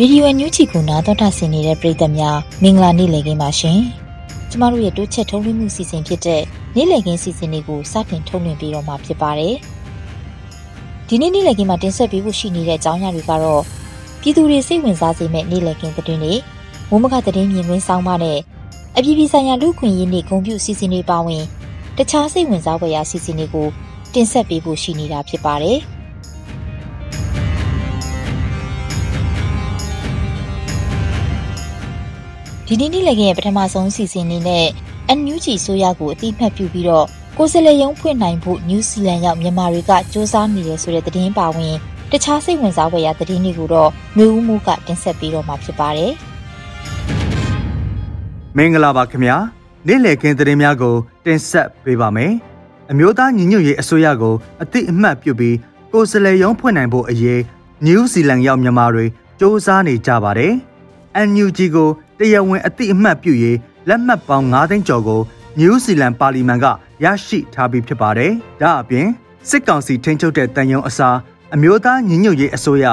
ရေဒီယိုအန်ယူဂျီကိုနားတော်တာဆင်နေတဲ့ပရိသတ်များမင်္ဂလာနေ့လည်ခင်းပါရှင်။ကျမတို့ရဲ့တိုးချက်ထုံးလွှင့်မှုစီစဉ်ဖြစ်တဲ့နေ့လည်ခင်းစီစဉ်လေးကိုစတင်ထုတ်လွှင့်ပေးတော့မှာဖြစ်ပါတယ်။ဒီနေ့နေ့လည်ခင်းမှာတင်ဆက်ပေးဖို့ရှိနေတဲ့အကြောင်းအရာတွေကတော့ပြည်သူတွေစိတ်ဝင်စားစေမယ့်နေ့လည်ခင်းသတင်းတွေဝမခသတင်းမြင်ကွင်းဆောင်ပါနဲ့အပြည်ပြည်ဆိုင်ရာလူခွင့်ရေးနေ့ဂုဏ်ပြုစီစဉ်တွေပါဝင်တခြားစိတ်ဝင်စားဖွယ်ရာစီစဉ်တွေကိုတင်ဆက်ပေးဖို့ရှိနေတာဖြစ်ပါတယ်။ ဒီနေ့နေ့လည်းရဲ့ပထမဆုံးစီစဉ်နေတဲ့ NUG ဆိုရကိုအတိမတ်ပြုပြီးတော့ကိုယ်စလဲယုံဖွင့်နိုင်ဖို့နယူးဇီလန်ရောက်မြန်မာတွေကစူးစမ်းနေတယ်ဆိုတဲ့သတင်းပါဝင်တခြားစိတ်ဝင်စားဖွယ်ရာသတင်းတွေကိုတော့မျိုးဦးမှုကတင်ဆက်ပေးတော့မှာဖြစ်ပါတယ်။မင်္ဂလာပါခင်ဗျာ။နေ့လည်ခင်းသတင်းများကို တင်ဆက်ပေးပါမယ်။အမျိုးသားညီညွတ်ရေးအစိုးရကိုအတိအမှတ်ပြုပြီးကိုယ်စလဲယုံဖွင့်နိုင်ဖို့အရေးနယူးဇီလန်ရောက်မြန်မာတွေစူးစမ်းနေကြပါတယ်။ NUG ကို တရားဝင်အတိအမှတ်ပြုရေးလက်မှတ်ပေါင်း9သိန်းကျော်ကိုနယူးဇီလန်ပါလီမန်ကရရှိထားပြီးဖြစ်ပါတယ်။ဒါအပြင်စစ်ကောင်စီထိန်းချုပ်တဲ့တန်ယုံအစားအမျိုးသားညီညွတ်ရေးအစိုးရ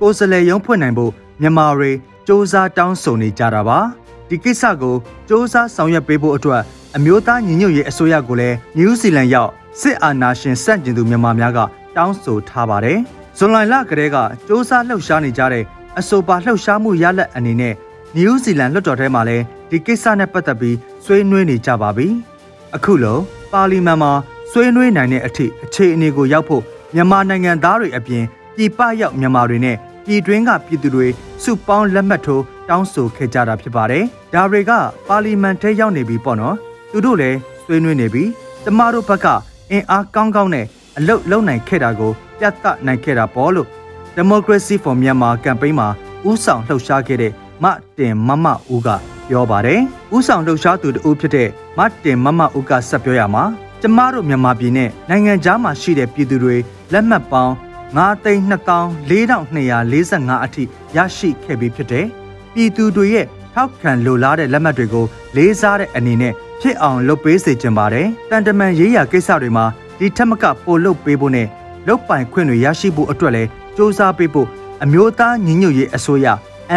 ကိုယ်စားလှယ်ရုံးဖွင့်နိုင်ဖို့မြန်မာတွေစ조사တောင်းဆိုနေကြတာပါ။ဒီကိစ္စကိုစ조사ဆောင်ရွက်ပေးဖို့အတွက်အမျိုးသားညီညွတ်ရေးအစိုးရကိုလည်းနယူးဇီလန်ရောက်စစ်အာဏာရှင်စန့်ကျင်သူမြန်မာများကတောင်းဆိုထားပါတယ်။ဇွန်လလကတည်းကစ조사လှုပ်ရှားနေကြတဲ့အဆိုပါလှုပ်ရှားမှုရလဒ်အနေနဲ့ နယူးဇီလန်လွှတ်တော်ထဲမှာလည်းဒီကိစ္စနဲ့ပတ်သက်ပြီးဆွေးနွေးနေကြပါပြီ။အခုလိုပါလီမန်မှာဆွေးနွေးနိုင်တဲ့အထိအခြေအနေကိုရောက်ဖို့မြန်မာနိုင်ငံသားတွေအပြင်ပြည်ပရောက်မြန်မာတွေနဲ့ပြည်တွင်းကပြည်သူတွေစုပေါင်းလက်မှတ်ထိုးတောင်းဆိုခဲ့ကြတာဖြစ်ပါတယ်။ဒါတွေကပါလီမန်ထဲရောက်နေပြီပေါ့နော်။သူတို့လည်းဆွေးနွေးနေပြီ။ကျမတို့ဘက်ကအင်အားကောင်းကောင်းနဲ့အလုတ်လုံနိုင်ခဲ့တာကိုပြသနိုင်ခဲ့တာပေါ့လို့ Democracy for Myanmar ကမ်ပိန်းမှာဥဆောင်လှုပ်ရှားခဲ့တဲ့ မတင်မမဦးကပြောပါတယ်။ဥဆောင်လှုပ်ရှားသူတဦးဖြစ်တဲ့မတင်မမဦးကဆက်ပြောရမှာကျမတို့မြန်မာပြည်နဲ့နိုင်ငံခြားမှာရှိတဲ့ပြည်သူတွေလက်မှတ်ပေါင်း9,244,245အထိရရှိခဲ့ပြီးဖြစ်တယ်။ပြည်သူတွေရဲ့ထောက်ခံလိုလားတဲ့လက်မှတ်တွေကိုလေးစားတဲ့အနေနဲ့ဖြစ်အောင်လုပ်ပေးစေချင်ပါတယ်။တန်တမန်ရေးရာကိစ္စတွေမှာဒီထက်မကပို့လုပ်ပေးဖို့နဲ့လုပ်ပိုင်ခွင့်တွေရရှိဖို့အတွက်လည်းစ조사ပေးဖို့အမျိုးသားညီညွတ်ရေးအစိုးရ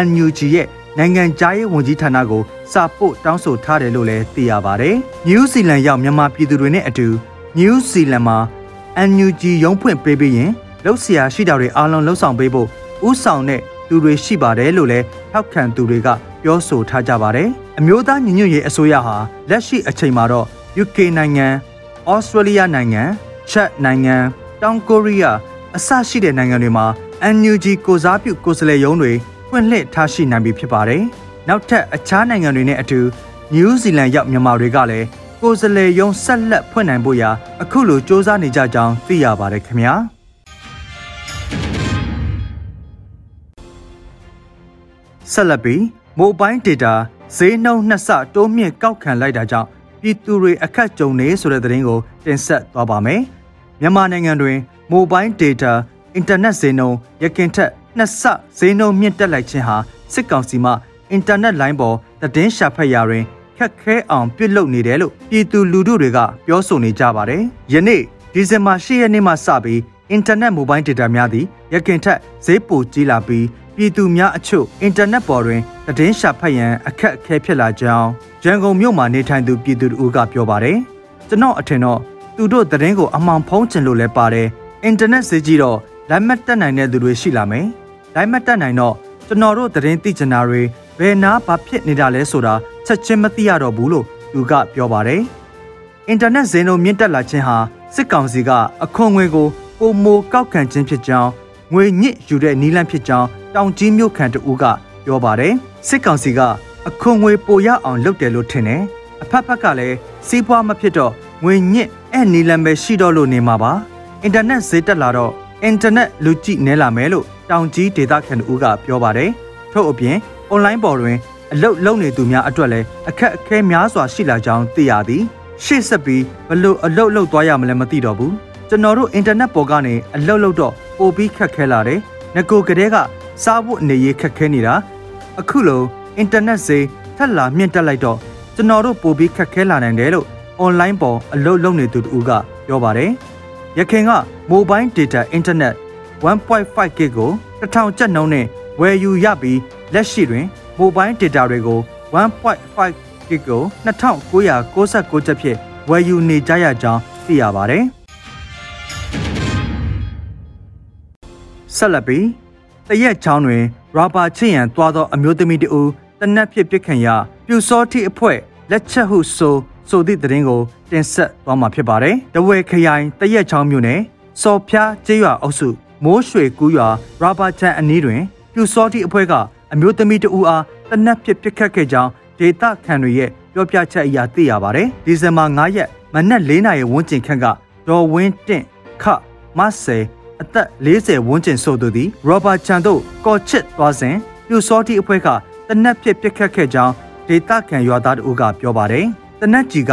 NUG ရဲ့ နိုင်ငံသားရေးဝန်ကြီးဌာနကိုစာပို့တောင်းဆိုထားတယ်လို့လည်းသိရပါဗျ။နယူးဇီလန်ရောက်မြန်မာပြည်သူတွေနဲ့အတူနယူးဇီလန်မှာ NUG ရုံးဖွင့်ပေးပြီးရင်လှုပ်ရှားရှိတာတွေအားလုံးလှုပ်ဆောင်ပေးဖို့ဥဆောင်တဲ့သူတွေရှိပါတယ်လို့လည်းထောက်ခံသူတွေကပြောဆိုထားကြပါတယ်။အမျိုးသားညီညွတ်ရေးအစိုးရဟာလက်ရှိအချိန်မှာတော့ UK နိုင်ငံ၊ဩစတြေးလျနိုင်ငံ၊ချက်နိုင်ငံ၊တောင်ကိုရီးယားအစရှိတဲ့နိုင်ငံတွေမှာ NUG ကိုစားပြုကိုယ်စားလှယ်ရုံးတွေ ဖွင့်လှစ်ထားရှိနိုင်ပြီဖြစ်ပါတယ်။နောက်ထပ်အခြားနိုင်ငံတွေနဲ့အတူနယူးဇီလန်ရောက်မြန်မာတွေကလည်းကိုယ်စားလှယ်ရုံးဆက်လက်ဖွင့်နိုင်ဖို့ရာအခုလိုစ조사နေကြကြောင်းသိရပါတယ်ခင်ဗျာ။ဆက်လက်ပြီးမိုဘိုင်းဒေတာဈေးနှုန်းနှစ်ဆတိုးမြင့်ကောက်ခံလိုက်တာကြောင့်ပြည်သူတွေအခက်ကြုံနေဆိုတဲ့သတင်းကိုတင်ဆက်သွားပါမယ်။မြန်မာနိုင်ငံတွင်မိုဘိုင်းဒေတာအင်တာနက်ဈေးနှုန်းရခင်ထက် နှစ်ဆဈေးနှုန်းမြင့်တက်လိုက်ခြင်းဟာစစ်ကောင်စီမှအင်တာနက်လိုင်းပေါ်သတင်းရှာဖတ်ရာတွင်ခက်ခဲအောင်ပြုလုပ်နေတယ်လို့ပြည်သူလူထုတွေကပြောဆိုနေကြပါတယ်။ယနေ့ဒီဇင်ဘာ10ရက်နေ့မှစပြီးအင်တာနက်မိုဘိုင်းဒေတာများသည်ရခင်ထက်ဈေးပိုကြီးလာပြီးပြည်သူများအချို့အင်တာနက်ပေါ်တွင်သတင်းရှာဖတ်ရန်အခက်အခဲဖြစ်လာကြောင်းရန်ကုန်မြို့မှာနေထိုင်သူပြည်သူတို့ကပြောပါတယ်။ကျွန်တော်အထင်တော့သူတို့သတင်းကိုအမှောင်ဖုံးချင်လို့လဲပါတယ်အင်တာနက်ဈေးကြီးတော့လိုင်းမတက်နိုင်တဲ့သူတွေရှိလာမယ်။ လိုင်းမတက်နိုင်တော့ကျွန်တော်တို့သတင်းသိချင်တာတွေဘယ်နာဘာဖြစ်နေတာလဲဆိုတာချက်ချင်းမသိရတော့ဘူးလို့သူကပြောပါတယ်။အင်တာနက်ဈေးနှုန်းမြင့်တက်လာခြင်းဟာစစ်ကောင်စီကအခွန်ငွေကိုပုံမိုကောက်ခံခြင်းဖြစ်ကြောင်းငွေညစ်ယူတဲ့နီလန့်ဖြစ်ကြောင်းတောင်ကြီးမြို့ခံတဦးကပြောပါတယ်။စစ်ကောင်စီကအခွန်ငွေပိုရအောင်လုပ်တယ်လို့ထင်တယ်။အဖက်ဖက်ကလည်းစီးပွားမဖြစ်တော့ငွေညစ်အဲ့နီလန့်ပဲရှိတော့လို့နေမှာပါ။အင်တာနက်ဈေးတက်လာတော့အင်တာနက်လူကြည့်နေလာမယ်လို့ တောင်ကြီးဒေသခံဦးကပြောပါတယ်။ထို့အပြင်အွန်လိုင်းပေါ်တွင်အလုတ်လုံနေသူများအတွက်လည်းအခက်အခဲများစွာရှိလာကြောင်းသိရသည်။ရှေ့ဆက်ပြီးဘလို့အလုတ်လုတ်သွားရမလဲမသိတော့ဘူး။ကျွန်တော်တို့အင်တာနက်ပေါ်ကနေအလုတ်လုတ်တော့ပိုပြီးခက်ခဲလာတယ်။ငကိုကတဲ့ကစားဖို့အနေရေးခက်ခဲနေတာ။အခုလိုအင်တာနက်ဈေးထက်လာမြင့်တက်လိုက်တော့ကျွန်တော်တို့ပိုပြီးခက်ခဲလာနိုင်တယ်လို့အွန်လိုင်းပေါ်အလုတ်လုံနေသူတူကပြောပါတယ်။ရခင်က mobile data internet 1.5 gig ကို1000ကျပ်နှုန်းနဲ့ဝယ်ယူရပြီးလက်ရှိတွင် mobile data တွေကို1.5 gig ကို2996ကျပ်ဖြင့်ဝယ်ယူနေကြရကြောင်းသိရပါတယ်။ဆက်လက်ပြီးတရက်ချောင်းတွင်ရာဘာချစ်ရန်သွားသောအမျိုးသမီးတဦးတနက်ဖြစ်ပစ်ခံရပြူစောတိအဖွဲ့လက်ချက်ဟုဆိုဆိုသည့်သတင်းကိုတင်ဆက်သွားမှာဖြစ်ပါတယ်။တဝဲခရိုင်တရက်ချောင်းမြို့နယ်စော်ဖျားကျေးရွာအုပ်စု မိုးရွှေကူးရွာရာဘာချန်အနီးတွင်ပြူစောတိအဖွဲ့ကအမျိုးသမီးတဦးအားတနက်ဖြစ်ပစ်ခတ်ခဲ့ကြောင်းဒေတာခန်တွေရဲ့ပြောပြချက်အရသိရပါတယ်။ဒီဇင်ဘာ9ရက်မနက်၄နာရီဝန်းကျင်ခန့်ကဒေါ်ဝင်းတင့်ခမဆယ်အသက်40ဝန်းကျင်ဆိုသူသည်ရောဘာချန်တို့ကော်ချစ်သွားစဉ်ပြူစောတိအဖွဲ့ကတနက်ဖြစ်ပစ်ခတ်ခဲ့ကြောင်းဒေတာခန်ရွာသားတို့ကပြောပါတယ်။တနက်ကြီးက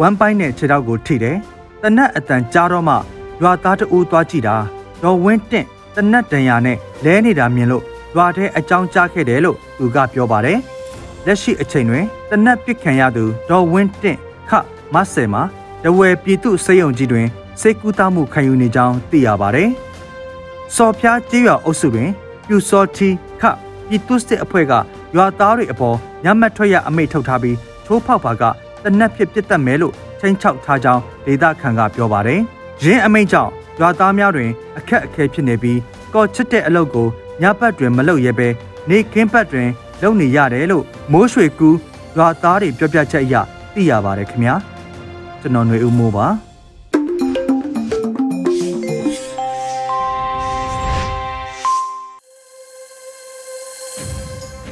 ဝမ်းပိုင်းနဲ့ခြေထောက်ကိုထိတယ်။တနက်အတန်ကြားတော့မှရွာသားတို့သွားကြည့်တာ ဒေါ်ဝင်းတင့်တနက်တန်ရာနဲ့လဲနေတာမြင်လို့ရွာထဲအကြောင်းကြားခဲ့တယ်လို့သူကပြောပါတယ်။လက်ရှိအချိန်တွင်တနက်ပစ်ခံရသူဒေါ်ဝင်းတင့်ခမဆယ်မှာတဝယ်ပြည်သူစေယုံကြီးတွင်စိတ်ကူးတမှုခံယူနေကြောင်းသိရပါတယ်။စော်ဖျားကြေးရွာအုပ်စုတွင်ပြူစောတီခပြည်သူစစ်အဖွဲ့ကရွာသားတွေအပေါ်ညမတ်ထွက်ရအမိန့်ထုတ်ထားပြီးထိုးဖောက်ပါကတနက်ဖြစ်ပစ်တတ်မယ်လို့ချိန်ချောက်ထားကြောင်းဒေသခံကပြောပါတယ်။ရင်းအမိန့်ကြောင့် ရွာသားများတွင်အခက်အခဲဖြစ်နေပြီးကော်ချစ်တဲ့အလုပ်ကိုညဘက်တွင်မလုပ်ရဲပဲနေခင်းဘက်တွင်လုပ်နေရတယ်လို့မိုးရွှေကူရွာသားတွေပြောပြချက်အရသိရပါတယ်ခင်ဗျာကျွန်တော်ຫນွေဦးမိုးပါ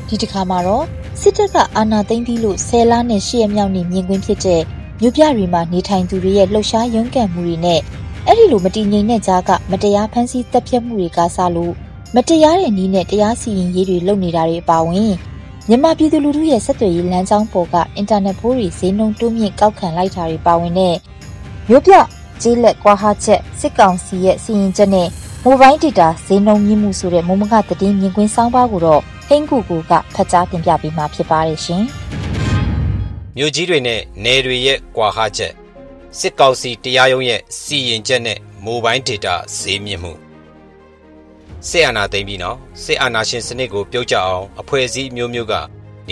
ဒီတစ်ခါမှာတော့စစ်တပ်ကအာဏာသိမ်းပြီးလို့ဆယ်လနဲ့ရှစ်ရက်မြောက်နေ့မြင်ကွင်းဖြစ်တဲ့မြို့ပြတွေမှာနေထိုင်သူတွေရဲ့လှုပ်ရှားရုန်းကန်မှုတွေနဲ့ အဲ့ဒီလိုမတည်ငြိမ်တဲ့ကြားကမတရားဖမ်းဆီးတပ်ဖြတ်မှုတွေကစားလို့မတရားတဲ့နည်းနဲ့တရားစီရင်ရေးတွေလုပ်နေတာတွေအပါအဝင်မြန်မာပြည်သူလူထုရဲ့ဆက်သွယ်ရေးလမ်းကြောင်းပေါ်ကအင်တာနက်ဖိုးတွေဈေးနှုန်းတိုးမြင့်ကောက်ခံလိုက်တာတွေပါဝင်တဲ့မြို့ပြကျေးလက်ကွာဟာချက်စစ်ကောင်စီရဲ့စီရင်ချက်နဲ့မိုဘိုင်းဒေတာဈေးနှုန်းမြင့်မှုဆိုတဲ့မုံမကသတင်းမြင်ကွင်းစောင်းပါးကိုတော့ဟင်းကူကူကဖတ်ကြားတင်ပြပေးမှာဖြစ်ပါတယ်ရှင်။မြို့ကြီးတွေနဲ့နယ်တွေရဲ့ကွာဟာချက် စစ်ကောင်စီတရားရုံးရဲ့စီရင်ချက်နဲ့မိုဘိုင်းဒေတာဈေးမြင့်မှုစစ်အာဏာသိမ်းပြီးနောက်စစ်အာဏာရှင်စနစ်ကိုပြုတ်ကျအောင်အဖွဲ့အစည်းမျိုးမျိုးက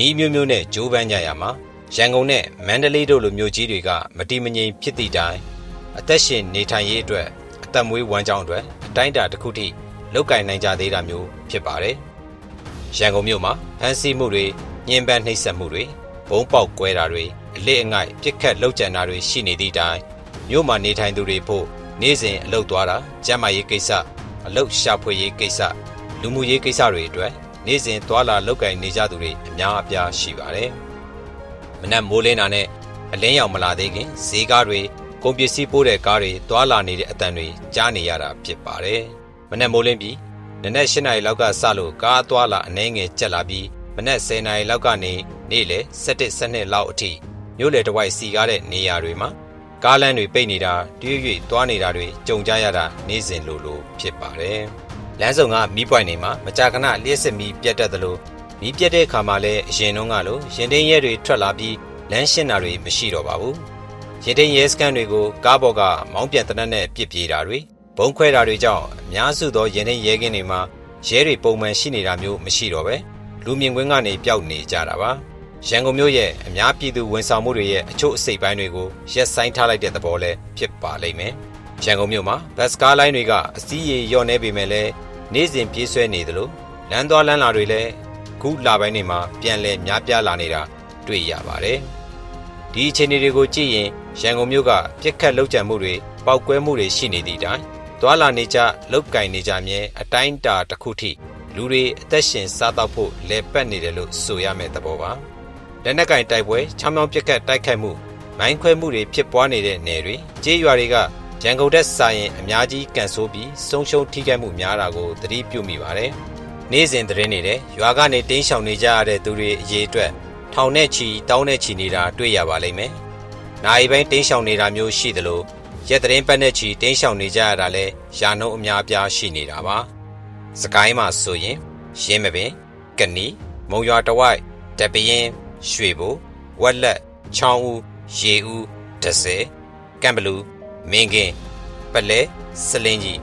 ဤမျိုးမျိုးနဲ့ကြိုးပမ်းကြရမှာရန်ကုန်နဲ့မန္တလေးတို့လိုမြို့ကြီးတွေကမတိမငြိမ်ဖြစ်သည့်တိုင်အသက်ရှင်နေထိုင်ရေးအတွက်အသက်မွေးဝမ်းကြောင်းအတွက်အတိုင်းအတာတစ်ခုထိလောက်ကင်နိုင်ကြသေးတာမျိုးဖြစ်ပါတယ်။ရန်ကုန်မြို့မှာဖမ်းဆီးမှုတွေညှဉ်းပန်းနှိပ်စက်မှုတွေဘုံပေါက်ကွဲတာတွေ အလစ်အငိုက်ပြစ်ခတ်လှုပ်ကြံတာတွေရှိနေသည့်တိုင်မြို့မှာနေထိုင်သူတွေဖို့နေ့စဉ်အလုပ်သွားတာကျန်းမာရေးကိစ္စအလုပ်ရှာဖွေရေးကိစ္စလူမှုရေးကိစ္စတွေအတွက်နေ့စဉ်သွာလာလောက်ကင်နေကြသူတွေအများအပြားရှိပါတယ်။မနက်မိုးလင်းတာနဲ့အလင်းရောင်မလာသေးခင်ဈေးကားတွေကုန်ပစ္စည်းပိုးတဲ့ကားတွေသွာလာနေတဲ့အတန်တွေကြားနေရတာဖြစ်ပါတယ်။မနက်မိုးလင်းပြီးနနက်၈နာရီလောက်ကစလို့ကားသွာလာအနှဲငယ်ကျက်လာပြီးမနက်10နာရီလောက်ကနေနေ့လယ်7 7လောက်အထိ မြို့လေတဝိုက်စီကားတဲ့နေရာတွေမှာကားလမ်းတွေပိတ်နေတာတွဲ၍သွားနေတာတွေကြုံကြရတာနေ့စဉ်လိုလိုဖြစ်ပါတယ်။လမ်းစုံကမီးပွိုင်တွေမှာမကြာခဏလျှက်စစ်မီးပြတ်တတ်သလိုမီးပြတ်တဲ့အခါမှာလည်းအရင်တုန်းကလိုရင်တင်းရဲတွေထွက်လာပြီးလမ်းရှင်းတာတွေမရှိတော့ပါဘူး။ရင်တင်းရဲစကန်တွေကိုကားပေါ်ကမောင်းပြန်တနက်နဲ့ပြစ်ပြေးတာတွေဘုံခွဲတာတွေကြောင့်အများစုသောရင်တင်းရဲကင်းတွေမှာရဲတွေပုံမှန်ရှိနေတာမျိုးမရှိတော့ပဲလူမြင်ကွင်းကနေပျောက်နေကြတာပါ။ ရန်ကုန်မြို့ရဲ့အများပြည်သူဝန်ဆောင်မှုတွေရဲ့အချို့အစိတ်ပိုင်းတွေကိုရက်ဆိုင်ထားလိုက်တဲ့သဘောလည်းဖြစ်ပါလိမ့်မယ်။ရန်ကုန်မြို့မှာဘတ်စကားလိုင်းတွေကအစည်းအဝေးလျော့နေပေမဲ့လည်းနေ့စဉ်ပြေးဆွဲနေသလိုလမ်းသွားလမ်းလာတွေလည်းခုလပိုင်းတွေမှာပြန်လည်များပြားလာနေတာတွေ့ရပါတယ်။ဒီအခြေအနေတွေကိုကြည့်ရင်ရန်ကုန်မြို့ကပြက်ခတ်လောက်ကျန်မှုတွေပောက်ကွဲမှုတွေရှိနေသည့်တိုင်သွာလာနေကြလောက်ကင်နေကြမြဲအတိုင်းတာတစ်ခုထိလူတွေအသက်ရှင်စားတော့ဖို့လဲပတ်နေတယ်လို့ဆိုရမယ့်သဘောပါ လက်နက်ကင်တိုက်ပွဲချောင်းချောင်းပြက်ကတ်တိုက်ခိုက်မှုမိုင်းခွဲမှုတွေဖြစ်ပွားနေတဲ့နယ်တွေကြေးရွာတွေကရန်ကုန်တက်စာရင်အများကြီးကန်ဆိုးပြီးဆုံးရှုံးထိခိုက်မှုများတာကိုသတိပြုမိပါတယ်နေ့စဉ်သတင်းနေတဲ့ရွာကနေတင်းရှောင်နေကြရတဲ့သူတွေအရေးအတွက်ထောင်နဲ့ချီတောင်းနဲ့ချီနေတာတွေ့ရပါလိမ့်မယ်။နိုင်ပိုင်းတင်းရှောင်နေတာမျိုးရှိသလိုရက်သတင်းပတ်နဲ့ချီတင်းရှောင်နေကြရတာလဲရာနှုန်းအများပြားရှိနေတာပါ။စကိုင်းမှာဆိုရင်ရင်းမပင်ကနီမုံရွာတဝိုက်တပရင် ရွှေဘိုဝက်လက်ချောင်းဦးရေဦးဒဆဲကံဘလူးမင်းကင်းပလဲစလင်းကြီး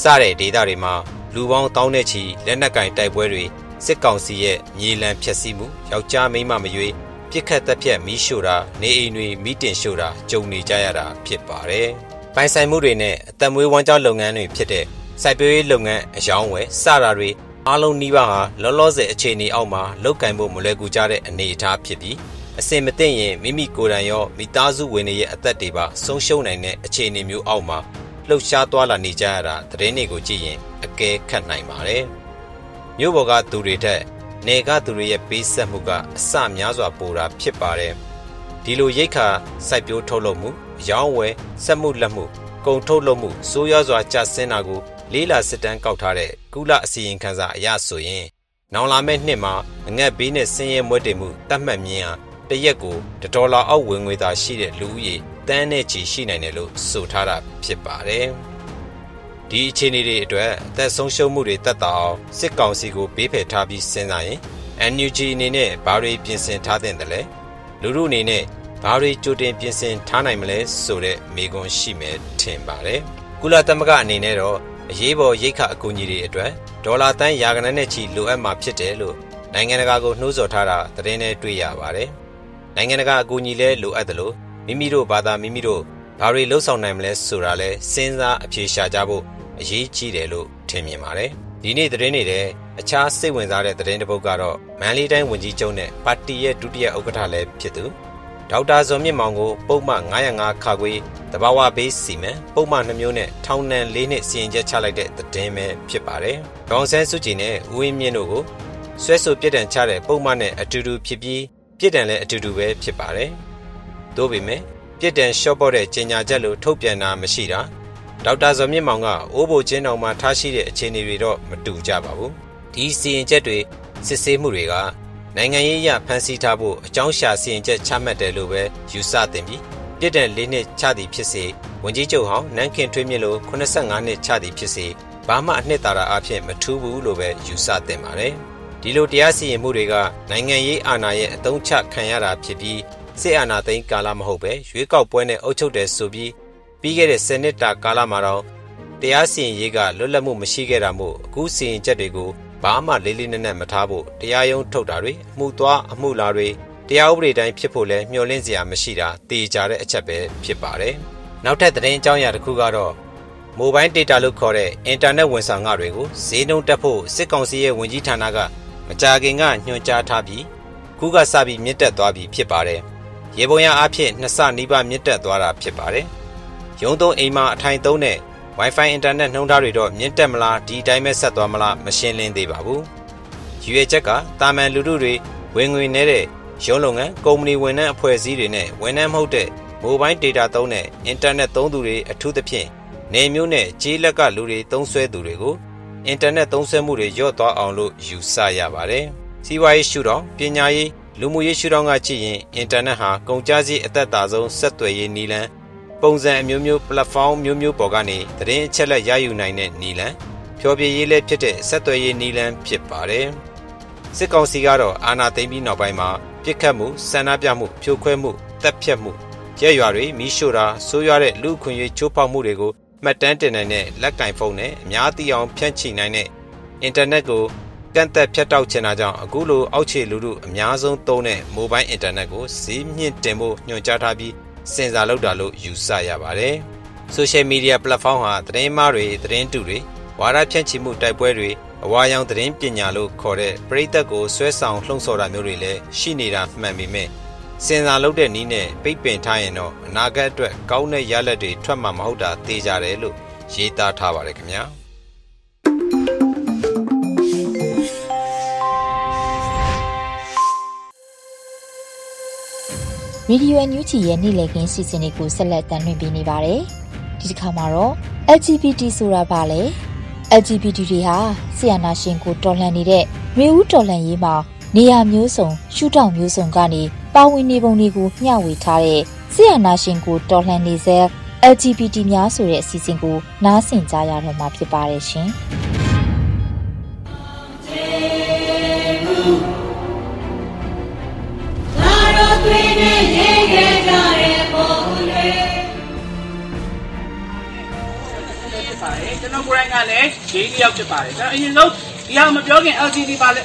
စတဲ့ဒေသတွေမှာလူပေါင်းတောင်းတဲ့ချီလက်နက်ကင်တိုက်ပွဲတွေစစ်ကောင်စီရဲ့မြေလံဖျက်ဆီးမှုယောက်ျားမိန်းမမရွေးပြစ်ခတ်တပ်ဖြတ်မီးရှို့တာနေအိမ်တွေမိတင်ရှို့တာကြုံနေကြရတာဖြစ်ပါတယ်။ပိုင်ဆိုင်မှုတွေနဲ့အသက်မွေးဝမ်းကြောင်းလုပ်ငန်းတွေဖြစ်တဲ့စိုက်ပျိုးရေးလုပ်ငန်းအယောင်းဝယ်စတာတွေ အားလုံးနှီးပါးဟာလောလောဆယ်အခြေအနေအောက်မှာလောက်ကင်ဖို့မလွယ်ကူကြတဲ့အနေအထားဖြစ်ပြီးအစင်မသိရင်မိမိကိုယ်တိုင်ရောမိသားစုဝင်တွေရဲ့အသက်တွေပါဆုံးရှုံးနိုင်တဲ့အခြေအနေမျိုးအောက်မှာလှုပ်ရှားသွားလာနေကြရတာသတင်းတွေကိုကြည့်ရင်အကဲခတ်နိုင်ပါတယ်။မြို့ပေါ်ကသူတွေထက်နေကသူတွေရဲ့ပေးဆက်မှုကအစများစွာပိုတာဖြစ်ပါတယ်။ဒီလိုရိတ်ခါစိုက်ပျိုးထုတ်လုပ်မှုအယောင်းဝယ်စက်မှုလက်မှုကုန်ထုတ်လုပ်မှုစိုးရွားစွာကျဆင်းတာကိုလေးလာစစ်တမ်းကောက်ထားတဲ့ ကုလအစီရင်ခံစာအရဆိုရင်နောင်လာမယ့်နှစ်မှာအငတ်ဘေးနဲ့ဆင်းရဲမွဲတေမှုတတ်မှတ်မြင်ဟာတရက်ကိုဒေါ်လာအောက်ဝင်ငွေသာရှိတဲ့လူဦးရေတန်းနဲ့ချီရှိနိုင်တယ်လို့ဆိုထားတာဖြစ်ပါတယ်။ဒီအခြေအနေတွေအတွက်အသက်ဆုံးရှုံးမှုတွေတက်တာအောင်စစ်ကောင်စီကိုဘေးဖယ်ထားပြီးစဉ်းစားရင် NUG အနေနဲ့ဘာတွေပြင်ဆင်ထားတဲ့တလဲလူလူအနေနဲ့ဘာတွေကြိုတင်ပြင်ဆင်ထားနိုင်မလဲဆိုတဲ့မေးခွန်းရှိမယ်ထင်ပါတယ်။ကုလသမဂ္ဂအနေနဲ့တော့ အရေးပေါ်ရိတ်ခအကူအညီတွေအတွက်ဒေါ်လာတန်းရာခိုင်နှုန်းနဲ့ချီလိုအပ်မှာဖြစ်တယ်လို့နိုင်ငံတကာကိုနှိုးဆော်ထားတာသတင်းနဲ့တွေ့ရပါတယ်။နိုင်ငံတကာအကူအညီလဲလိုအပ်တယ်လို့မိမိတို့ဘာသာမိမိတို့ဘာတွေလှုပ်ဆောင်နိုင်မလဲဆိုတာလဲစဉ်းစားအဖြေရှာကြဖို့အရေးကြီးတယ်လို့ထင်မြင်ပါတယ်ဒီနေ့သတင်းနေတဲ့အခြားစိတ်ဝင်စားတဲ့သတင်းတစ်ပုဒ်ကတော့မန်လေးတိုင်းဝန်ကြီးချုပ်နဲ့ပါတီရဲ့ဒုတိယဥက္ကဋ္ဌလည်းဖြစ်သူ ဒေါက်တာဇော်မြင့်မောင်ကိုပုံမှန်905ခါခွေတဘာဝဘေးစီမံပုံမှန်နှမျိုးနဲ့ထောင်ဒဏ်၄နှစ်စီရင်ချက်ချလိုက်တဲ့သတင်းပဲဖြစ်ပါတယ်။ဒေါန်ဆန်းစုကြည်နဲ့ဦးဝင်းမြင့်တို့ကိုဆွဲဆိုပြစ်ဒဏ်ချတဲ့ပုံမှန်နဲ့အတူတူဖြစ်ပြီးပြစ်ဒဏ်လည်းအတူတူပဲဖြစ်ပါတယ်။သို့ပေမဲ့ပြစ်ဒဏ်လျှော့ပေါ့တဲ့ကြေညာချက်လို့ထုတ်ပြန်တာမရှိတာဒေါက်တာဇော်မြင့်မောင်ကအိုးဘိုချင်းတော်မှာထားရှိတဲ့အခြေအနေတွေတော့မတူကြပါဘူး။ဒီစီရင်ချက်တွေစစ်ဆေးမှုတွေက နိုင်ငံရေးအရဖန်ဆီးထားဖို့အကြောင်းရှာစီရင်ချက်ချမှတ်တယ်လို့ပဲယူဆတင်ပြီးပြစ်ဒဏ်၄နှစ်ချသည်ဖြစ်စေဝန်ကြီးချုပ်ဟောင်းနန်းခင်ထွေးမြင့်လို85နှစ်ချသည်ဖြစ်စေဘာမှအနှစ်သာရအဖြစ်မထူးဘူးလို့ပဲယူဆတင်ပါတယ်။ဒီလိုတရားစီရင်မှုတွေကနိုင်ငံရေးအာဏာရဲ့အသုံးချခံရတာဖြစ်ပြီးစစ်အာဏာသိမ်းကာလမဟုတ်ပဲရွေးကောက်ပွဲနဲ့အုပ်ချုပ်တယ်ဆိုပြီးပြီးခဲ့တဲ့စနစ်တာကာလမှာတော့တရားစီရင်ရေးကလွတ်လပ်မှုမရှိခဲ့တာမို့အခုစီရင်ချက်တွေကို ဘာမှလေးလေးနက်နက်မထားဖို့တရားရုံးထုတ်တာတွေအမှုသွားအမှုလာတွေတရားဥပဒေတိုင်းဖြစ်ဖို့လဲမျှော်လင့်စရာမရှိတာတေချာတဲ့အချက်ပဲဖြစ်ပါတယ်။နောက်ထပ်သတင်းအကြောင်းအရာတစ်ခုကတော့မိုဘိုင်းဒေတာလို့ခေါ်တဲ့အင်တာနက်ဝန်ဆောင်ခတွေကိုဈေးနှုန်းတက်ဖို့စစ်ကောင်စီရဲ့ဝန်ကြီးဌာနကမကြာခင်ကညွှန်ကြားထားပြီးခုကစပြီးမြင့်တက်သွားပြီဖြစ်ပါတယ်။ရေပုံရအဖြစ်နှစ်ဆနီးပါးမြင့်တက်သွားတာဖြစ်ပါတယ်။ရုံးသုံးအိမ်မှာအထိုင်သုံးတဲ့ Wi-Fi အင်တာနက်နှုန်းထားတွေတော့မြင့်တက်မလားဒီအတိုင်းပဲဆက်သွားမလားမရှင်းလင်းသေးပါဘူး။ရွေချက်ကတာမန်လူထုတွေဝင်ငွေနေတဲ့ရုံးလုပ်ငန်းကုမ္ပဏီဝန်ထမ်းအဖွဲ့အစည်းတွေနဲ့ဝန်ထမ်းမဟုတ်တဲ့မိုဘိုင်းဒေတာသုံးတဲ့အင်တာနက်သုံးသူတွေအထူးသဖြင့်နေမျိုးနဲ့ကြေးလက်ကလူတွေသုံးဆွဲသူတွေကိုအင်တာနက်သုံးစွဲမှုတွေလျော့သွားအောင်လို့ယူဆရပါတယ်။စီးပွားရေးရှုထောင့်ပညာရေးလူမှုရေးရှုထောင့်ကကြည့်ရင်အင်တာနက်ဟာကုန်ကျစရိတ်အသက်သာဆုံးဆက်သွယ်ရေးနည်းလမ်း ပုံစံအမျိုးမျိုး platform မျိုးမျိုးပေါ်ကနေသတင်းအချက်လက်ရယူနိုင်တဲ့နည်းလမ်းဖြောပြရေးလည်းဖြစ်တဲ့ဆက်သွယ်ရေးနည်းလမ်းဖြစ်ပါတယ်။စစ်ကောင်စီကတော့အာဏာသိမ်းပြီးနောက်ပိုင်းမှာပြစ်ခတ်မှုဆန္ဒပြမှုဖြိုခွဲမှုတပ်ဖြတ်မှုရဲရွာတွေမိရှို့တာဆိုးရွားတဲ့လူခွင့်ရေးချိုးဖောက်မှုတွေကိုမှတ်တမ်းတင်နိုင်တဲ့လက်ကင်ဖုန်းနဲ့အများသိအောင်ဖြန့်ချိနိုင်တဲ့အင်တာနက်ကိုကန့်သက်ဖြတ်တောက်ချင်တာကြောင့်အခုလိုအောက်ခြေလူထုအများဆုံးသုံးတဲ့မိုဘိုင်းအင်တာနက်ကိုဈေးမြင့်တင်ဖို့ညွှန်ကြားထားပြီး စင်စာလုပ်တာလို့ယူဆရပါတယ်။ social media platform ဟာသတင်းမှားတွေသတင်းတုတွေဝါဒဖြန့်ချိမှုတိုက်ပွဲတွေအဝါရောင်သတင်းပညာလို့ခေါ်တဲ့ပရိသတ်ကိုဆွဲဆောင်လှုံ့ဆော်တာမျိုးတွေလည်းရှိနေတာမှန်ပေမဲ့စင်စာလုပ်တဲ့နည်းနဲ့ပိတ်ပင်ထားရင်တော့အနာဂတ်အတွက်ကောင်းတဲ့ရလဒ်တွေထွက်မှာမဟုတ်တာသိကြတယ်လို့ရေးသားထားပါတယ်ခင်ဗျာ ရေဒီယိုအန်ယူဂျီရဲ့နေ့လည်ခင်းစီစဉ်လေးကိုဆက်လက်တင်ပြနေပါတယ်။ဒီတစ်ခါမှာတော့ LGBT ဆိုတာဘာလဲ LGBT တွေဟာဆီယနာရှင်ကိုတော်လှန်နေတဲ့မျိုးဦးတော်လှန်ရေးမှာနေရာမျိုးစုံရှုထောင့်မျိုးစုံကနေပါဝင်နေပုံတွေကိုမျှဝေထားတဲ့ဆီယနာရှင်ကိုတော်လှန်နေစေ LGBT များဆိုတဲ့အစီအစဉ်ကိုနားဆင်ကြရတော့မှာဖြစ်ပါတယ်ရှင်။ ကျွန်တော်ကိုယ်တိုင်ကလည်းဂေးတစ်ယောက်ဖြစ်ပါတယ်ကျွန်တော်အရင်ဆုံးဒီဟာမပြောခင် LGBT ပါလဲ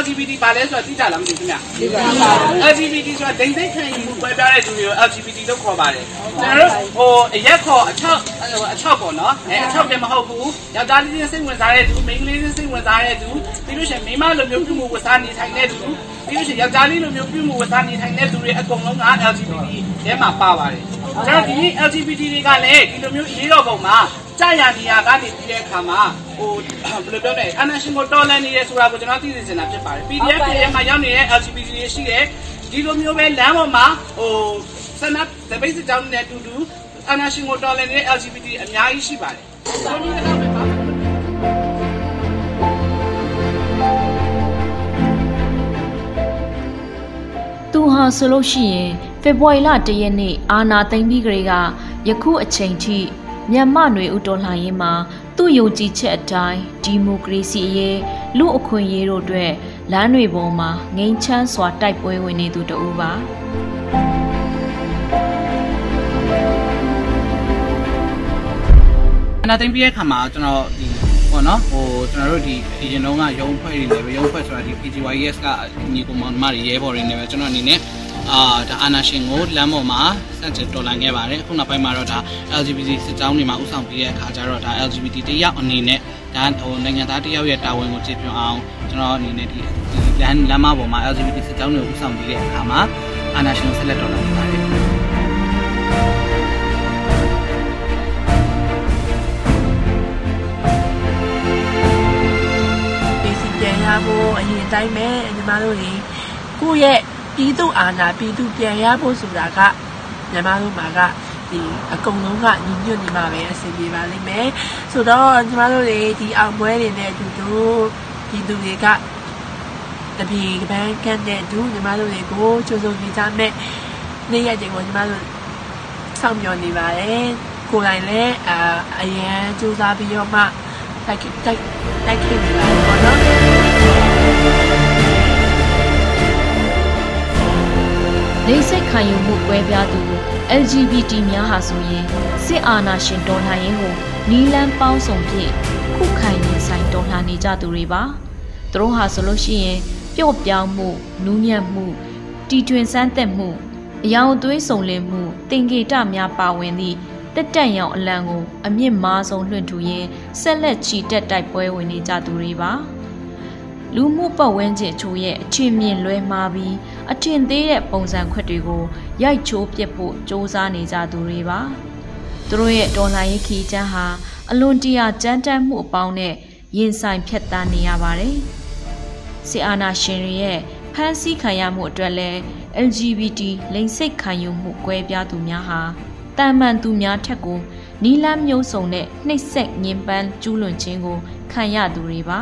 LGBT ပါလဲဆိုတာသိကြလားမသိဘူးခင်ဗျသိပါပါ LGBT ဆိုတာဒိန်စိတ်ခံယူမှုပွဲပြတဲ့သူတွေကို LGBT လို့ခေါ်ပါတယ်ကျွန်တော်တို့ဟိုအရက်ခေါ်အချောက်အချောက်ပေါ့နော်အဲအချောက်တယ်မဟုတ်ဘူးယောက်ျားလေးချင်းစိတ်ဝင်စားတဲ့သူမိန်းကလေးချင်းစိတ်ဝင်စားတဲ့သူပြီးလို့ရှိရင်မိန်းမလိုမျိုးပြုမှုဝတ်စားနေထိုင်တဲ့သူ ပြီးလို့ရှိရင်ယောက်ျားလေးလိုမျိုးပြုမှုဝတ်စားနေထိုင်တဲ့သူတွေအကုန်လုံးက LGBT ထဲမှာပါပါတယ်ကျွန်တော်ဒီ LGBT တွေကလည်းဒီလိုမျိုးအရေးတော်ပုံမှာကြာရနေရကနေပြီးတဲ့အခါမှာဟိုဘယ်လိုပြောလဲအနာရှင်ကိုတော်လန်နေရဲဆိုတာကိုကျွန်တော်သိသိချင်တာဖြစ်ပါတယ် PDF တွေမှာရောက်နေတဲ့ LGBT တွေရှိတယ်ဒီလိုမျိုးပဲလမ်းပေါ်မှာဟိုဆန္ဒတပိတ်စစ်ကြောင်းနဲ့အတူတူအနာရှင်ကိုတော်လန်နေတဲ့ LGBT အများကြီးရှိပါတယ် ဟာဆိုလို့ရှိရင်ဖေဖော်ဝါရီလ၁ရက်နေ့အာနာသိမ့်ပြီးကလေးကယခုအချိန်ထိမြန်မာ့ຫນွေဥတော်လှန်ရေးမှာသူ့ယုံကြည်ချက်အတိုင်းဒီမိုကရေစီရေးလူအခွင့်အရေးတို့အတွက်လမ်းတွေပေါ်မှာငိမ့်ချမ်းစွာတိုက်ပွဲဝင်နေသူတဦးပါအနာသိမ့်ပြီးတဲ့ခါမှာကျွန်တော်ဒီပေါ့နော်ဟိုကျွန်တော်တို့ဒီအရင်တုန်းကရုံးဖွဲ့တွေလည်းပဲရုံးဖွဲ့ဆိုတာဒီ PGYS ကညီကောင်မတွေရဲဘော်တွေနဲ့ပဲကျွန်တော်အနေနဲ့ အာဒါအာနာရှင်ကိုလမ်းပေါ်မှာစန့်ကျင်တော်လှန်ခဲ့ပါတယ်အခုနောက်ပိုင်းမှာတော့ဒါ LGBT စစ်ကြောင်းတွေမှာဥဆောင်ပြီးတဲ့အခါကျတော့ဒါ LGBT တယောက်အနေနဲ့ဒါဟိုနိုင်ငံသားတယောက်ရဲ့တာဝန်ကိုကြည့်ပြအောင်ကျွန်တော်အနေနဲ့ဒီလမ်းလမ်းမပေါ်မှာ LGBT စစ်ကြောင်းတွေကိုဥဆောင်ပြီးတဲ့အခါမှာအာနာရှင်ကိုဆက်လက်တော်လှန်နေပါတယ်ဒီစီပြန်ရဖို့အရင်တိုင်းပဲညီမတို့တွေကိုယ့်ရဲ့ ပြည်သူအာဏာပြည်သူပြန်ရဖို့ဆိုတာကညီမတို့မှာကဒီအကုန်လုံးကညီညွတ်နေမှာပဲအဆင်ပြေပါလိမ့်မယ်ဆိုတော့ညီမတို့တွေဒီအောင်ပွဲတွေနဲ့အတူတူပြည်သူတွေကတပီကပန်းကန်းတဲ့ဒူညီမတို့တွေကိုကြိုးစုံနေကြမဲ့နေ့ရက်တွေကိုညီမတို့စောင့်မျှော်နေပါတယ်ကိုယ်တိုင်လည်းအာအရန်စူးစမ်းပြီးတော့မှတိုက်တိုက်တိုက်ခင်နေပါတယ်ပေါ့နော် လိမ့်စိတ်ခံယူမှုကွဲပြားသူ LGBT များဟာဆိုရင်စစ်အာဏာရှင်တော်လှန်ရေးကိုနီလန်းပေါင်းစုံဖြင့်ခုခံရင်ဆိုင်တော်လှန်နေကြသူတွေပါသူတို့ဟာဆိုလို့ရှိရင်ပျော့ပြောင်းမှုနူးညံ့မှုတီထွင်ဆန်းသက်မှုအယောင်အသွေးစုံလင်မှုတင်ကေတများပါဝင်သည့်တက်တက်ရောင်အလံကိုအမြင့်မားဆုံးလွှင့်ထူရင်းဆက်လက်ချီတက်တိုက်ပွဲဝင်နေကြသူတွေပါလူမှုပတ်ဝန်းကျင်ချို့ရဲ့အချင်းမြင့်လွဲမှားပြီး အထင်သေးတဲ့ပုံစံခွက်တွေကိုရိုက်ချိုးပစ်ဖို့စ조사နေကြသူတွေပါသူတို့ရဲ့ဒေါ်လာရေးခီးချမ်းဟာအလွန်တရာကြမ်းတမ်းမှုအပေါင်းနဲ့ရင်ဆိုင်ဖြတ်တန်းနေရပါတယ်ဆီအာနာရှင်တွေရဲ့ဖမ်းဆီးခံရမှုအတွက်လဲ LGBT လိင်စိတ်ခံယူမှုကွဲပြားသူများဟာတာမန်သူများထက်ကိုနီလန်းမျိုးစုံနဲ့နှိပ်စက်ညှဉ်းပန်းကျူးလွန်ခြင်းကိုခံရသူတွေပါ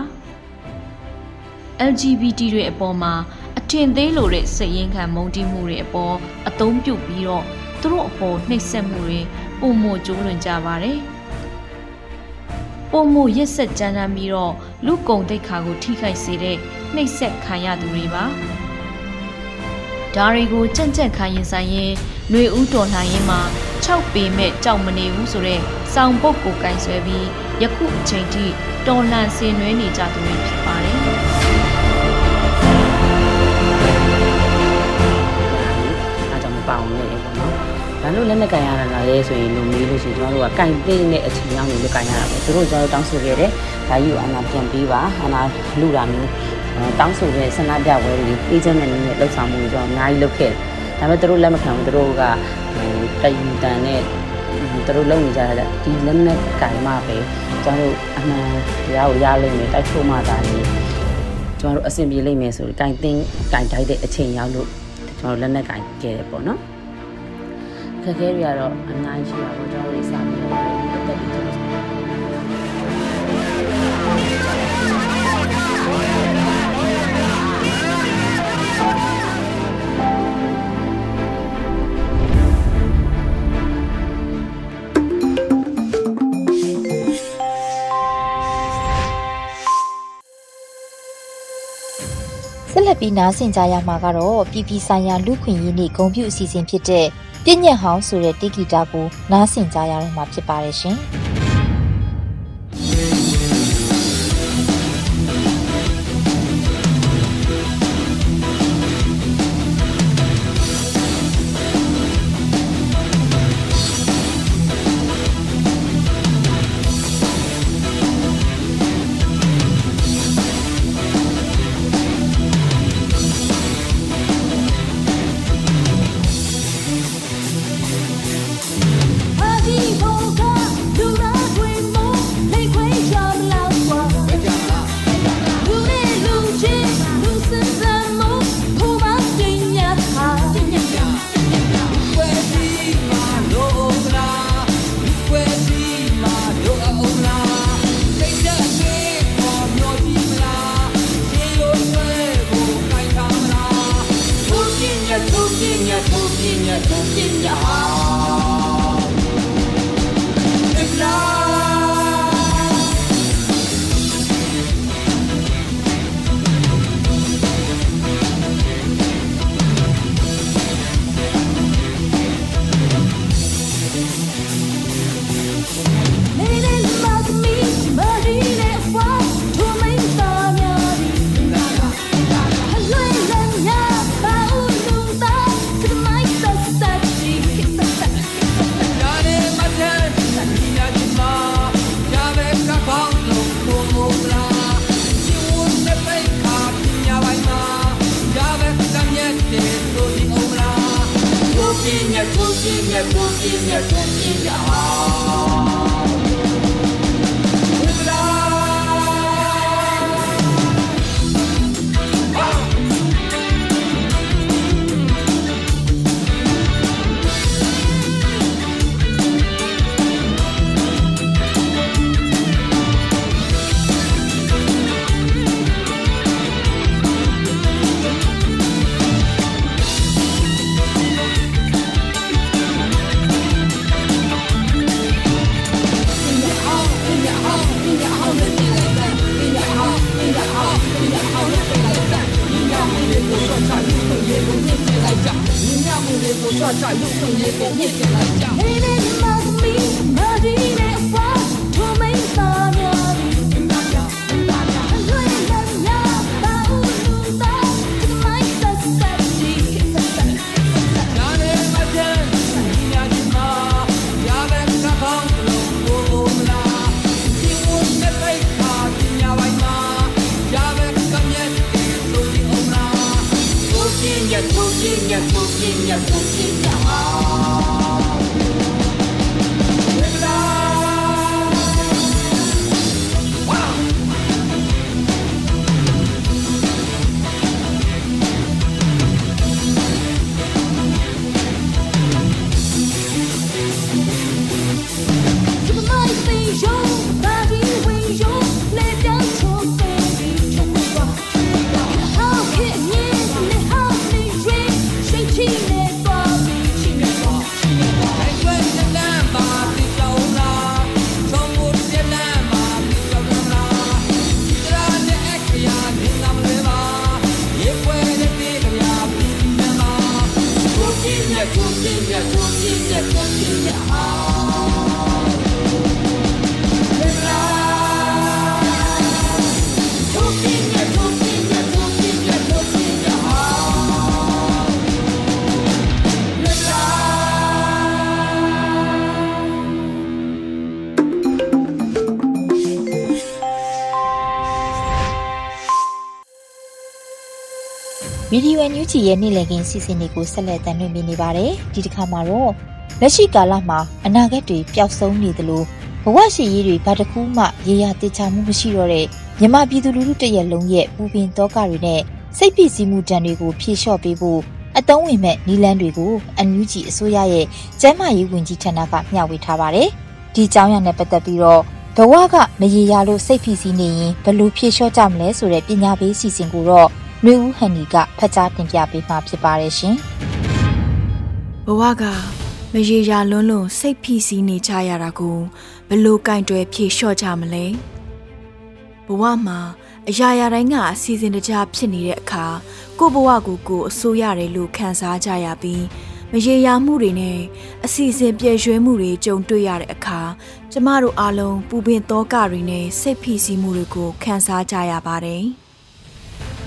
LGBT တွေအပေါ်မှာအ ထင်သေးလိုတဲ့စိတ်ရင်းခံမုန်းတီးမှုတွေအပေါ်အသုံးပြုပြီးတော့သူတို့အပေါ်နှိပ်စက်မှုတွေပုံမကျိုးလွန်ကြပါတယ်။ပုံမရက်ဆက်ကြမ်းတမ်းပြီးတော့လူကုံတိတ်ခါကိုထိခိုက်စေတဲ့နှိပ်စက်ခံရသူတွေပါ။ဒါတွေကိုကြန့်ကြန့်ခံရင်ဆိုင်ရင်ຫນွေဦးတော်လှန်ရင်မှာ6ပေမဲ့ကြောက်မနေဘူးဆိုတဲ့စောင်ပုတ်ကိုကင်ဆွဲပြီးယခုအချိန်ထိတော်လှန်ဆင်နွှဲနေကြသူတွေဖြစ်ပါတယ်။ ပါအောင်လို့လေပေါ့နော်ဒါဘာလို့လက်နဲ့ကန်ရတာလဲဆိုရင်လို့မေးလို့ရှိရင်ကျမတို့ကကန်သိတဲ့အချိန်ရောက်နေလို့ကန်ရတာပဲသူတို့ကျွန်တော်တောင်းဆိုခဲ့တယ်ဒါကြီးကိုအနာပြန်ပေးပါအနာလူတာမျိုးတောင်းဆိုတဲ့ဆန္ဒပြပွဲတွေအေဂျင့်နဲ့နဲ့လှုပ်ဆောင်မှုတွေကျွန်တော်အများကြီးလုပ်ခဲ့တယ်ဒါပေမဲ့သူတို့လက်မခံဘူးသူတို့ကဟိုတယူတန်နဲ့သူတို့လုပ်နေကြတာဒီလက်နဲ့ကန်မှပဲကျွန်တော်တို့အမှန်တရားကိုရလိမ့်မယ်တိုက်ထုတ်မှသာလေကျွန်တော်တို့အဆင်ပြေလိမ့်မယ်ဆိုရင်ကင်တင်းကင်တိုက်တဲ့အချိန်ရောက်လို့ ကျွန်တော်လက်နဲ့ကင်ခဲ့တယ်ပေါ့နော်ခက်ခဲတွေကတော့အများကြီးရှိပါဘူးကျွန်တော်တို့စာပြီးတော့ ဆက်လက်ပြီးနားဆင်ကြရမှာကတော့ပြည်ပြည်ဆိုင်ရာလူခွင့်ရေးနေ့ဂုဏ်ပြုအစီအစဉ်ဖြစ်တဲ့ပြည့်ညက်ဟောင်းဆိုတဲ့တေဂီတာကိုနားဆင်ကြရတော့မှာဖြစ်ပါတယ်ရှင်။ nhạc một nhịp nhạc một nhịp nhạc ရေဒီယိုအန်ယူဂျီရဲ့နေ့လည်ခင်းစီစဉ်တွေကိုဆက်လက်တင်ပြနေပါတယ်ဒီတစ်ခါမှာတော့လက်ရှိကာလမှာအနာဂတ်တွေပျောက်ဆုံးနေသလိုဘဝရှိရေးတွေဘာတစ်ခုမှရေရာတေချာမှုမရှိတော့တဲ့မြမပြည်သူလူထုတရက်လုံးရဲ့ပူပင်တောကတွေနဲ့စိတ်ဖိစီးမှုတံတွေကိုဖြေလျှော့ပေးဖို့အတုံးဝင်မဲ့နီလန်းတွေကိုအန်ယူဂျီအစိုးရရဲ့ကျန်းမာရေးဝန်ကြီးဌာနကမျှဝေထားပါတယ်ဒီအကြောင်းအရာနဲ့ပတ်သက်ပြီးတော့ဘဝကမရေရာလို့စိတ်ဖိစီးနေရင်ဘယ်လိုဖြေလျှော့ကြမလဲဆိုတဲ့ပညာပေးစီစဉ်ကိုတော့ မျိုးဦးဟန်နီကဖတ်ကြားတင်ပြပေးမှာဖြစ်ပါတယ်ရှင်။ဘဝကမရေရာလွန်းလွန်းစိတ်ဖိစီးနေကြရတာကိုဘလို့ကင်တွယ်ဖြေလျှော့ကြမလဲ။ဘဝမှာအရာရာတိုင်းကအစီအစဉ်တကျဖြစ်နေတဲ့အခါကိုဘဝကိုကိုအစိုးရတယ်လို့ခံစားကြရပြီးမရေရာမှုတွေနဲ့အစီအစဉ်ပြည့်ရွှဲမှုတွေကြုံတွေ့ရတဲ့အခါကျမတို့အားလုံးပူပင်သောကတွေနဲ့စိတ်ဖိစီးမှုတွေကိုခံစားကြရပါတယ်။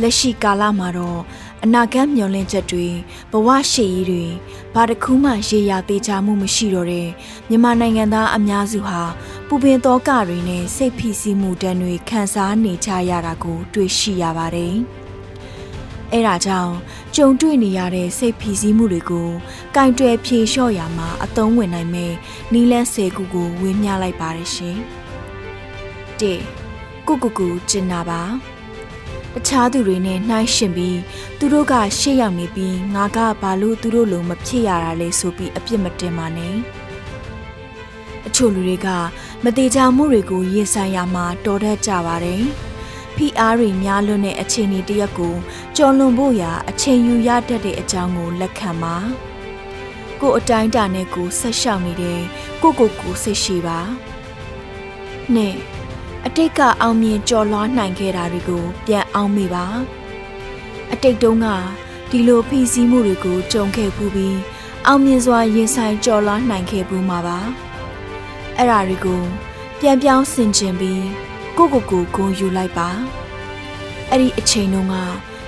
လက်ရှိကာလမှာတော့အနာဂတ်မျှော်လင့်ချက်တွေဘဝရှေ့ရေးတွေဘာတစ်ခုမှရေရာသေးချမှုမရှိတော့တဲ့မြန်မာနိုင်ငံသားအများစုဟာပူပင်သောကတွေနဲ့စိတ်ဖိစီးမှုတန်းတွေခံစားနေကြရတာကို တွေ့ရှိရပါတယ်။အဲဒါကြောင့်ကြုံတွေ့နေရတဲ့စိတ်ဖိစီးမှုတွေကိုကင်တွယ်ဖြေလျှော့ရမှာအသုံးဝင်နိုင်မယ်နီလန်း၁၀ခုကိုဝေမျှလိုက်ပါတယ်ရှင်။၁ကုကုကူကျင်နာပါ တခြားသူတွေနဲ့နှိုင်းရှင်ပြီးသူတို့ကရှေ့ရောက်နေပြီးငါကဘာလို့သူတို့လိုမဖြစ်ရတာလဲဆိုပြီးအပြစ်မတင်ပါနဲ့အချို့လူတွေကမတေချာမှုတွေကိုရင်ဆိုင်ရမှာတော်တတ်ကြပါတယ်ဖိအားတွေများလွန်းတဲ့အခြေအနေတရက်ကိုကြော်လွန်ဖို့ရာအချိန်ယူရတတ်တဲ့အကြောင်းကိုလက်ခံပါကိုအတိုင်းတာနဲ့ကိုဆက်ရှောက်နေတဲ့ကိုကိုကိုစိတ်ရှိပါနဲ့ အတိတ်ကအောင်မြင်ကြော်လွှားနိုင်ခဲ့တာတွေကိုပြန်အောင်မိပါအတိတ်တုန်းကဒီလိုဖိစီးမှုတွေကိုကြုံခဲ့ပူပြီးအောင်မြင်စွာရင်ဆိုင်ကြော်လွှားနိုင်ခဲ့ပူမှာပါအဲ့ဓာတွေကိုပြန်ပြောင်းဆင်ခြင်ပြီးကိုကိုကိုဂုံယူလိုက်ပါအဲ့ဒီအချိန်တုန်းက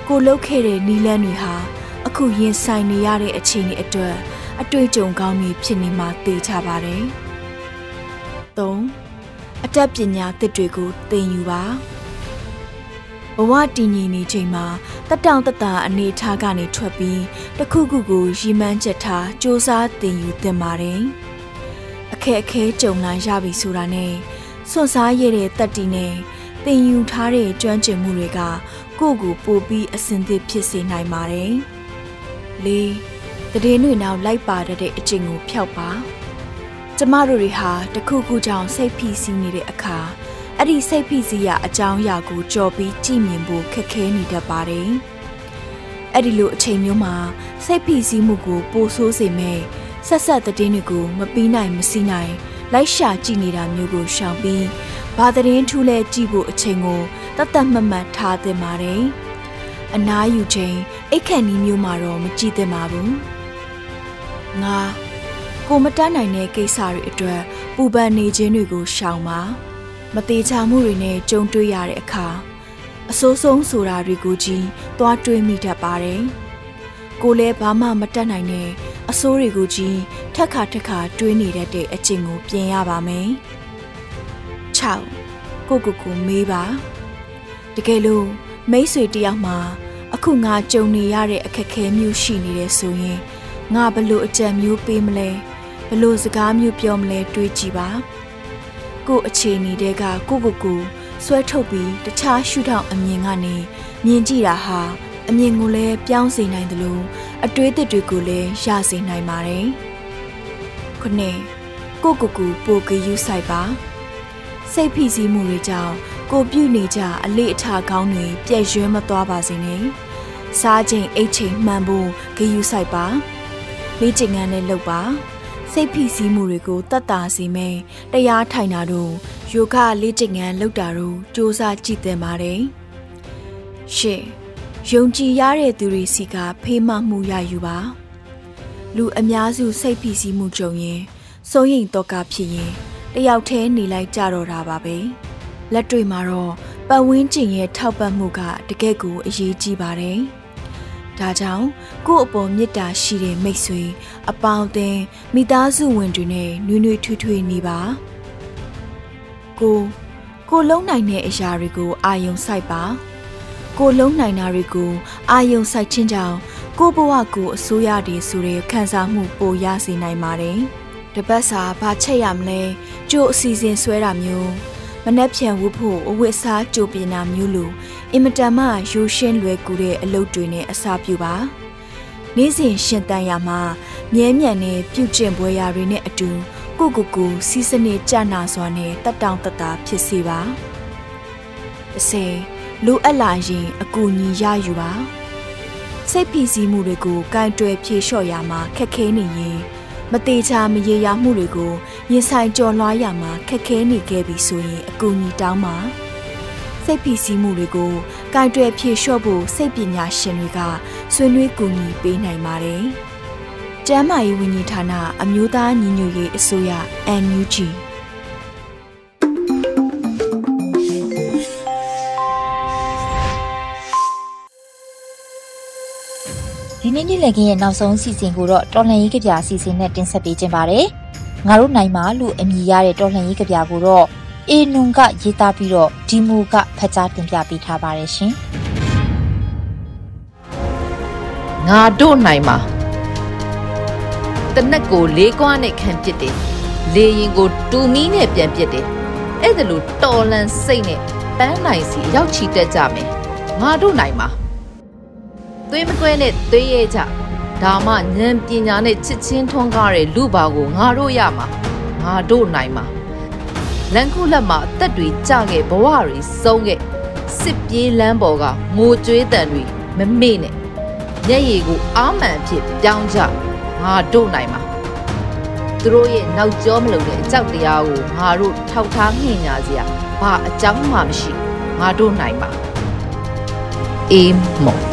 ကိုလှုပ်ခဲ့တဲ့နီလန်းတွေဟာအခုရင်ဆိုင်နေရတဲ့အခြေအနေအတွက်အတွေ့အကြုံကောင်းတွေဖြစ်နေမှသိချပါတယ်3 အတတ်ပညာသစ်တွေကိုသင်ယူပါဘဝတည်ငြိမ်နေချိန်မှာတက်တောင့်တတအနေထားကနေထွက်ပြီးတခုခုကိုရီမန်းချက်ထားစ조사သင်ယူသင်ပါတယ်အခက်အခဲကြုံလာရပြီဆိုတာနဲ့စွန့်စားရတဲ့တက်တီနဲ့သင်ယူထားတဲ့ကျွမ်းကျင်မှုတွေကကိုယ့်ကိုပိုပြီးအဆင်သင့်ဖြစ်စေနိုင်ပါတယ်လေးတည်င်းတွေနောက်လိုက်ပါတဲ့အကျင့်ကိုဖျောက်ပါ ကျမတို့တွေဟာတခုခုကြောင့်စိတ်ဖိစီးနေတဲ့အခါအဲ့ဒီစိတ်ဖိစီးရအကြောင်းအရာကိုကြော်ပြီးကြည့်မြင်ဖို့ခက်ခဲနေတတ်ပါတယ်။အဲ့ဒီလိုအချိန်မျိုးမှာစိတ်ဖိစီးမှုကိုပိုဆိုးစေမဲ့ဆက်ဆက်တဲ့တင်းတွေကိုမပြီးနိုင်မစီးနိုင် လိုက်ရှာကြည့်နေတာမျိုးကိုရှောင်ပြီးဘာသတင်းထူးလဲကြည့်ဖို့အချိန်ကိုတတ်တတ်မှတ်မှတ်ထားသင့်ပါတယ်။အနားယူချိန်အိတ်ခန့်နီးမျိုးမှာတော့မကြည့်သင့်ပါဘူး။ငါ ကိုမတတ်နိုင်တဲ့ကိစ္စတွေအတွက်ပူပန်နေခြင်းတွေကိုရှောင်ပါမသေးချာမှုတွေနဲ့ကြုံတွေ့ရတဲ့အခါအဆိုးဆုံးဆိုတာတွေကိုကြီးသွားတွေးမိတတ်ပါတယ်ကိုလည်းဘာမှမတတ်နိုင်တဲ့အဆိုးတွေကိုကြီးထက်ခါထက်ခါတွေးနေတတ်တဲ့အကျင့်ကိုပြင်ရပါမယ်6ကိုကိုကိုမေးပါတကယ်လို့မိတ်ဆွေတယောက်မှာအခုငါကြုံနေရတဲ့အခက်အခဲမျိုးရှိနေတယ်ဆိုရင်ငါဘလို့အကြံမျိုးပေးမလဲဘ လို့စကားမျိုးပြောမလဲတွေးကြည့်ပါကို့အခြေအနေတဲကကိုကိုကိုဆွဲထုတ်ပြီးတခြားရှုထောင့်အမြင်ကနေမြင်ကြည့်တာဟာအမြင်ကိုလည်းပြောင်းစေနိုင်တယ်လို့အတွေးသစ်တွေကိုလည်းရစေနိုင်ပါတယ်ခုနှစ်ကိုကိုကိုပိုကယူဆိုင်ပါစိတ်ဖိစီးမှုတွေကြောင့်ကိုပြုတ်နေကြအလေးအထားကောင်းတွေပြည့်ရွှဲမသွားပါစေနဲ့စားချိန်အိတ်ချိန်မှန်ဖို့ဂယူဆိုင်ပါလေ့ကျင့်ခန်းနဲ့လုပ်ပါ စိတ်ဖိစီးမှုတွေကိုတတ်တာစေမယ်တရားထိုင်တာတို့ယောဂလေ့ကျင့်ခန်းလုပ်တာတို့စ조사ကြည့်သင်ပါတယ်ရှေ့ယုံကြည်ရတဲ့သူတွေစီကဖေးမမှုရယူပါလူအများစုစိတ်ဖိစီးမှုကြုံရင်စိုးရိမ်တော့ကဖြစ်ရင်တယောက်တည်းနေလိုက်ကြတော့တာပါပဲလက်တွေ့မှာတော့ပတ်ဝန်းကျင်ရဲ့ထောက်ပံ့မှုကတကယ့်ကိုအရေးကြီးပါတယ် ဒါကြောင့်ကို့အပေါ်မေတ္တာရှိတဲ့မိတ်ဆွေအပေါင်းအသင်းမိသားစုဝင်တွေနဲ့နှွေးနှွေးထွေးထွေးနေပါကိုကိုလုံးနိုင်တဲ့အရာတွေကိုအာယုံစိုက်ပါကိုလုံးနိုင်တာတွေကိုအာယုံစိုက်ခြင်းကြောင့်ကိုဘဝကိုအစိုးရတွေဆိုတဲ့ခံစားမှုပိုရစေနိုင်ပါတယ်။တပတ်စာဘာချက်ရမလဲကြိုအစီအစဉ်ဆွဲတာမျိုး မနှက်ဖြန်ဝတ်ဖို့အဝတ်စားကြိုပြင်တာမျိုးလိုအင်မတန်မှရိုးရှင်းလွယ်ကူတဲ့အလုပ်တွေနဲ့အစားပြုပါ။နေ့စဉ်ရှင်တန်ရမှာမြဲမြံတဲ့ပြုကျင့်ပွဲရာတွေနဲ့အတူကိုကိုကိုစီးစနစ်ကြနာစွာနဲ့တက်တောင့်တတာဖြစ်စေပါ။အစေလိုအပ်လာရင်အကူအညီရယူပါစိတ်ဖိစီးမှုတွေကိုကင်တွယ်ဖြေလျှော့ရမှာခက်ခဲနေရင် မသေးချာမရေရာမှုတွေကိုရင်ဆိုင်ကြော်လွှားရမှာခက်ခဲနေခဲ့ပြီဆိုရင်အကူအညီတောင်းပါစိတ်ဖိစီးမှုတွေကိုကင်တွယ်ဖြေလျှော့ဖို့စိတ်ပညာရှင်တွေကဆွေးနွေးကူညီပေးနိုင်ပါတယ်ကျမ်းမာရေးဝန်ကြီးဌာနအမျိုးသားညီညွတ်ရေးအစိုးရ NUG ဒီနေ့နေ့လည်ခင်းရဲ့နောက်ဆုံးအစီအစဉ်ကိုတော့တော်လှန်ရေးကြပြအစီအစဉ်နဲ့တင်ဆက်ပေးခြင်းပါတယ်။ငါတို့နိုင်မှာလို့အမည်ရတဲ့တော်လှန်ရေးကြပြကိုတော့အေနုံကရေးသားပြီးတော့ဒီမူကဖတ်ကြားတင်ပြပေးထားပါတယ်ရှင်ငါတို့နိုင်မှာတနက်ကိုလေးကွားနဲ့ခံပစ်တယ်လေရင်ကိုတူမီနဲ့ပြန်ပစ်တယ်အဲ့ဒါလို့တော်လန်စိတ်နဲ့ပန်းနိုင်စီရောက်ချီတက်ကြမယ်ငါတို့နိုင်မှာ သွေးမကွဲနဲ့သွေးရဲကြဒါမှဉာဏ်ပညာနဲ့ချစ်ချင်းထွန်းကားတဲ့လူပါကိုငါတို့ရမှာငါတို့နိုင်မှာလန်ခုလက်မှာအသက်တွေကြခဲ့ဘဝတွေဆုံးခဲ့စစ်ပြေးလမ်းပေါ်ကငိုကြွေးတန်တွေမမေ့နဲ့မျက်ရည်ကိုအာမှန်ဖြစ်ပြောင်းကြငါတို့နိုင်မှာသူတို့ရဲ့နောက်ကျောမလုံတဲ့အကြောက်တရားကိုငါတို့ထောက်ထားငှင်ညာစရာဘာအကြောင်းမှမရှိငါတို့နိုင်မှာအေးမော်